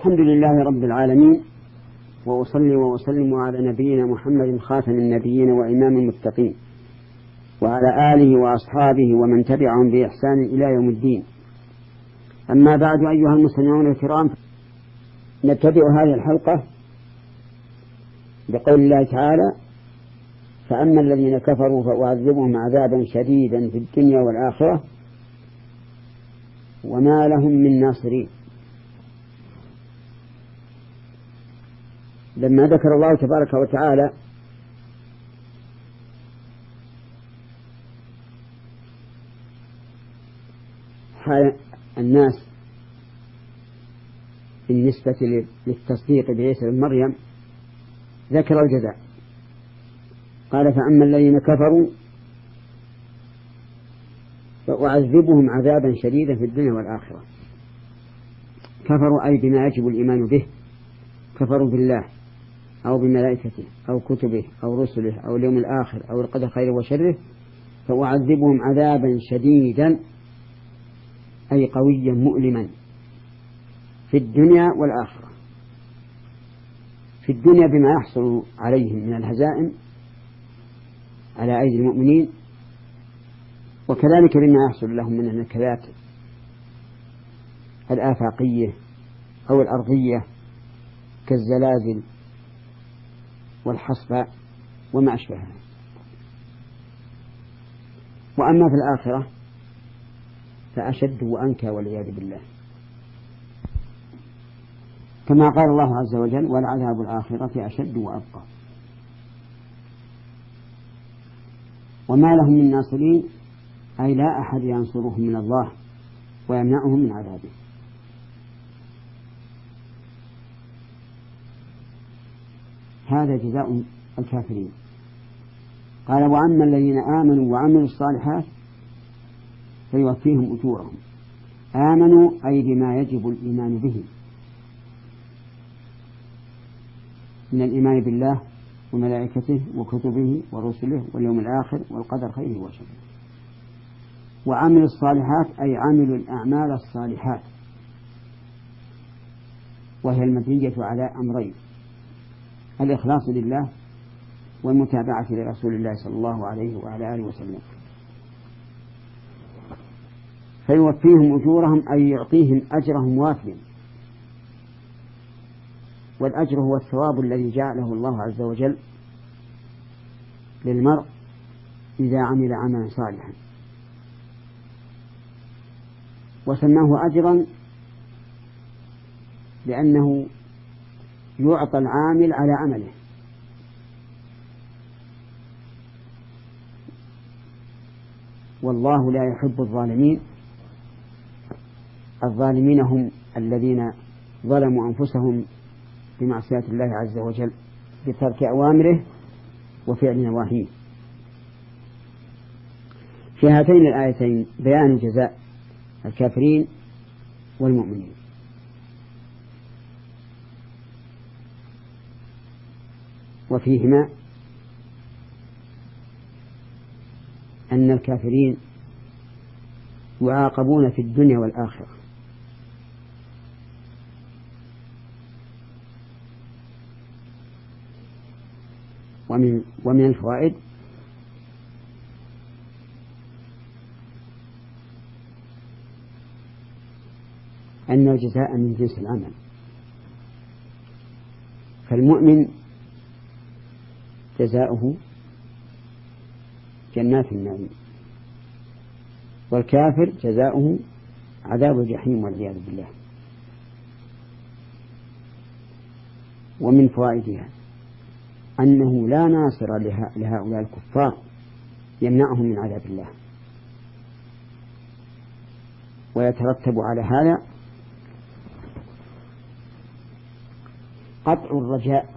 الحمد لله رب العالمين وأصلي وأسلم على نبينا محمد خاتم النبيين وإمام المتقين وعلى آله وأصحابه ومن تبعهم بإحسان إلى يوم الدين. أما بعد أيها المستمعون الكرام نبتدئ هذه الحلقة بقول الله تعالى فأما الذين كفروا فأعذبهم عذابا شديدا في الدنيا والآخرة وما لهم من ناصرين. لما ذكر الله تبارك وتعالى حال الناس بالنسبة للتصديق بعيسى بن مريم ذكر الجزاء. قال فأما الذين كفروا فأعذبهم عذابا شديدا في الدنيا والآخرة. كفروا أي بما يجب الإيمان به كفروا بالله. أو بملائكته أو كتبه أو رسله أو اليوم الآخر أو القدر خيره وشره فأعذبهم عذابا شديدا أي قويا مؤلما في الدنيا والآخرة. في الدنيا بما يحصل عليهم من الهزائم على أيدي المؤمنين وكذلك بما يحصل لهم من النكبات الآفاقية أو الأرضية كالزلازل والحصبة وما أشبهها. وأما في الآخرة فأشد وأنكى والعياذ بالله. كما قال الله عز وجل والعذاب الآخرة أشد وأبقى. وما لهم من ناصرين أي لا أحد ينصرهم من الله ويمنعهم من عذابه. هذا جزاء الكافرين. قال وأما الذين آمنوا وعملوا الصالحات فيوفيهم أجورهم. آمنوا أي بما يجب الإيمان به. من الإيمان بالله وملائكته وكتبه ورسله واليوم الآخر والقدر خيره وشره. وعملوا الصالحات أي عملوا الأعمال الصالحات. وهي المبنية على أمرين. الإخلاص لله والمتابعة لرسول الله صلى الله عليه وعلى آله وسلم. فيوفيهم أجورهم أي يعطيهم أجرهم وافيا. والأجر هو الثواب الذي جعله الله عز وجل للمرء إذا عمل عملا صالحا. وسماه أجرا لأنه يعطى العامل على عمله. والله لا يحب الظالمين. الظالمين هم الذين ظلموا أنفسهم بمعصية الله عز وجل بترك أوامره وفعل نواهيه. في هاتين الآيتين بيان جزاء الكافرين والمؤمنين. وفيهما أن الكافرين يعاقبون في الدنيا والآخرة. ومن ومن الفوائد أن الجزاء من جنس العمل. فالمؤمن جزاؤه جنات النعيم. والكافر جزاؤه عذاب الجحيم والعياذ بالله. ومن فوائدها أنه لا ناصر لهؤلاء الكفار يمنعهم من عذاب الله. ويترتب على هذا قطع الرجاء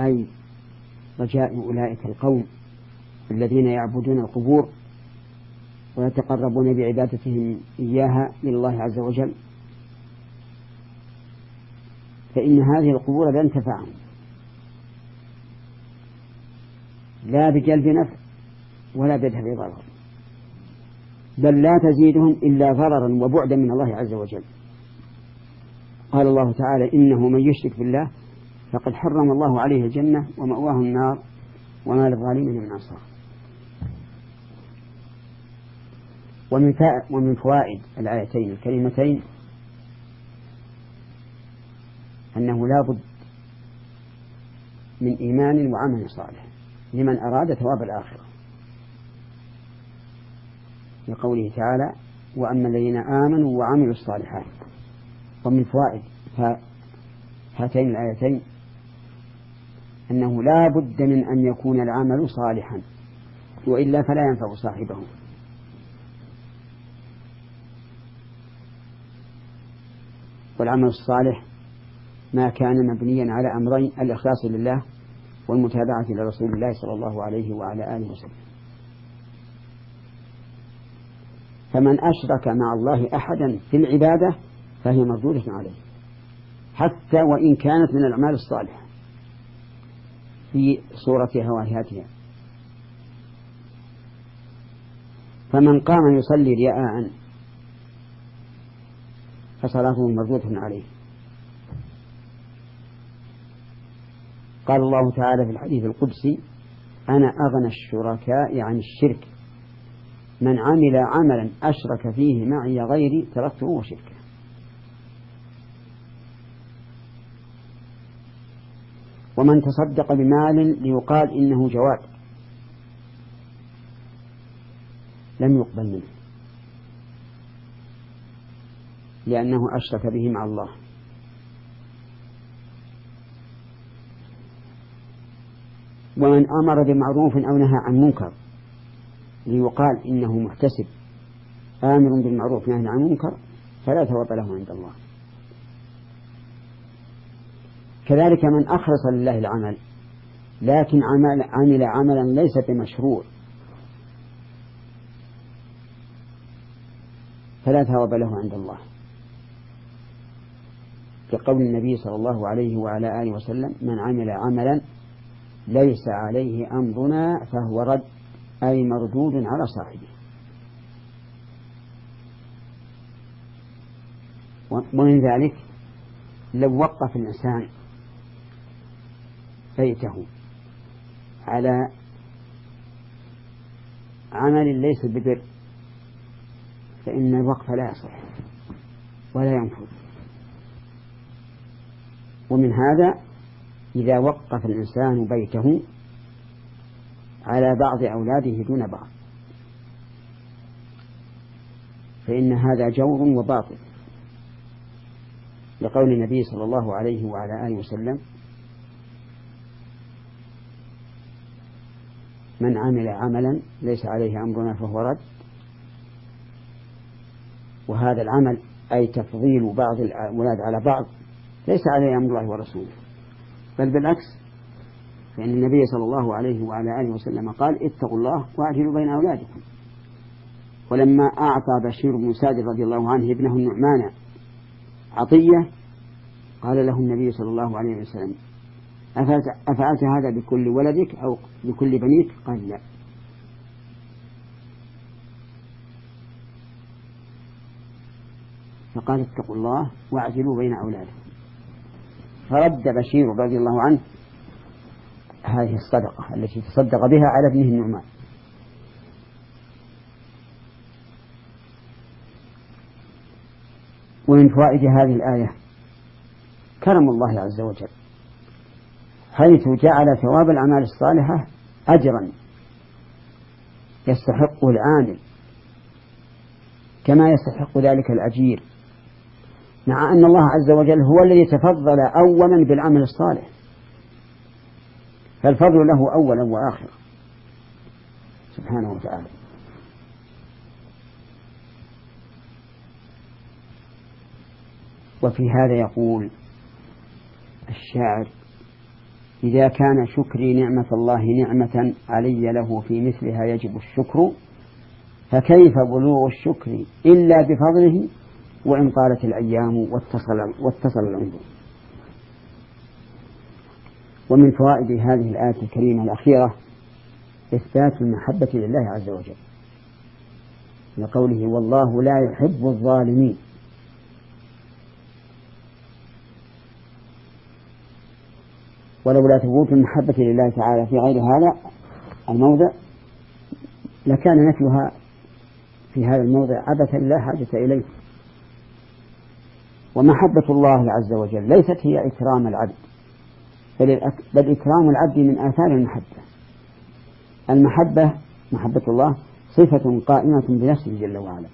أي رجاء أولئك القوم الذين يعبدون القبور ويتقربون بعبادتهم إياها لله عز وجل. فإن هذه القبور لن تنفعهم لا بجلب نفع ولا بدفع ضرر. بل لا تزيدهم إلا ضررا وبعدا من الله عز وجل. قال الله تعالى إنه من يشرك بالله فقد حرم الله عليه الجنة ومأواه النار وما للظالمين من أنصار. ومن ومن فوائد الآيتين الكريمتين أنه لا بد من إيمان وعمل صالح لمن أراد ثواب الآخرة. لقوله تعالى وأما الذين آمنوا وعملوا الصالحات. ومن فوائد هاتين الآيتين أنه لا بد من أن يكون العمل صالحا وإلا فلا ينفع صاحبه. والعمل الصالح ما كان مبنيا على أمرين الإخلاص لله والمتابعة لرسول الله صلى الله عليه وعلى آله وسلم. فمن أشرك مع الله أحدا في العبادة فهي مردودة عليه حتى وإن كانت من الأعمال الصالحة. في صورتها وهياتها فمن قام يصلي رياء فصلاته مردودة عليه. قال الله تعالى في الحديث القدسي أنا أغنى الشركاء عن الشرك. من عمل عملا أشرك فيه معي غيري تركته وشركه. ومن تصدق بمال ليقال إنه جواد لم يقبل منه. لأنه أشرك به مع الله. ومن أمر بمعروف أو نهى عن منكر ليقال إنه محتسب آمر بالمعروف نهى عن منكر فلا ثواب له عند الله. كذلك من أخلص لله العمل لكن عمل, عمل عملا ليس بمشروع. فلا ثواب له عند الله. كقول النبي صلى الله عليه وعلى آله وسلم من عمل عملا ليس عليه أمرنا فهو رد أي مردود على صاحبه. ومن ذلك لو وقف الإنسان بيته على عمل ليس ببر فإن الوقف لا يصح ولا ينفذ. ومن هذا إذا وقف الإنسان بيته على بعض أولاده دون بعض. فإن هذا جور وباطل. لقول النبي صلى الله عليه وعلى آله وسلم من عمل عملا ليس عليه أمرنا فهو رد. وهذا العمل أي تفضيل بعض الأولاد على بعض ليس عليه أمر الله ورسوله. بل بالعكس فإن النبي صلى الله عليه وعلى آله وسلم قال اتقوا الله وأعدلوا بين أولادكم. ولما أعطى بشير بن سعد رضي الله عنه ابنه النعمان عطية قال له النبي صلى الله عليه وسلم أفعلت هذا بكل ولدك أو بكل بنيك؟ قال لا. فقال اتقوا الله واعدلوا بين أولادكم. فرد بشير رضي الله عنه هذه الصدقة التي تصدق بها على ابنه النعمان. ومن فوائد هذه الآية كرم الله عز وجل. حيث جعل ثواب الأعمال الصالحة أجرا يستحقه العامل كما يستحق ذلك الأجير مع أن الله عز وجل هو الذي تفضل أولا بالعمل الصالح فالفضل له أولا وآخرا سبحانه وتعالى. وفي هذا يقول الشاعر إذا كان شكري نعمة الله نعمة علي له في مثلها يجب الشكر فكيف بلوغ الشكر إلا بفضله؟ وإن طالت الأيام واتصل, واتصل العمر ومن فوائد هذه الآية الكريمة الأخيرة إثبات المحبة لله عز وجل لقوله والله لا يحب الظالمين. ولولا ثبوت المحبة لله تعالى في غير هذا الموضع لكان نفيها في هذا الموضع عبثا لا حاجة إليه. ومحبة الله عز وجل ليست هي إكرام العبد بل إكرام العبد من آثار المحبة. المحبة محبة الله صفة قائمة بنفسه جل وعلا.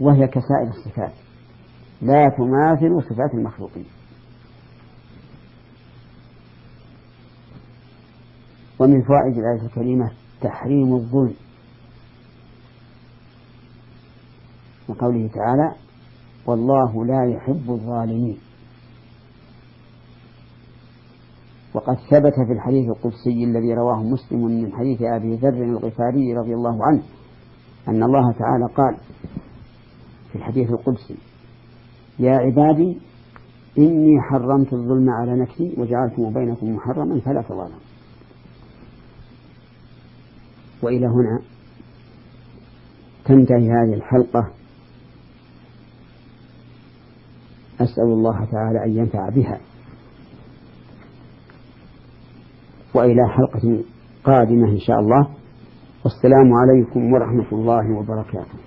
وهي كسائر الصفات. لا تماثل صفات المخلوقين. ومن فوائد الآية الكريمة تحريم الظلم. وقوله تعالى والله لا يحب الظالمين وقد ثبت في الحديث القدسي الذي رواه مسلم من حديث أبي ذر الغفاري رضي الله عنه أن الله تعالى قال في الحديث القدسي يا عبادي إني حرمت الظلم على نفسي وجعلته بينكم محرما فلا تظالموا. وإلى هنا تنتهي هذه الحلقة. أسأل الله تعالى أن ينفع بها. وإلى حلقة قادمة إن شاء الله. والسلام عليكم ورحمة الله وبركاته.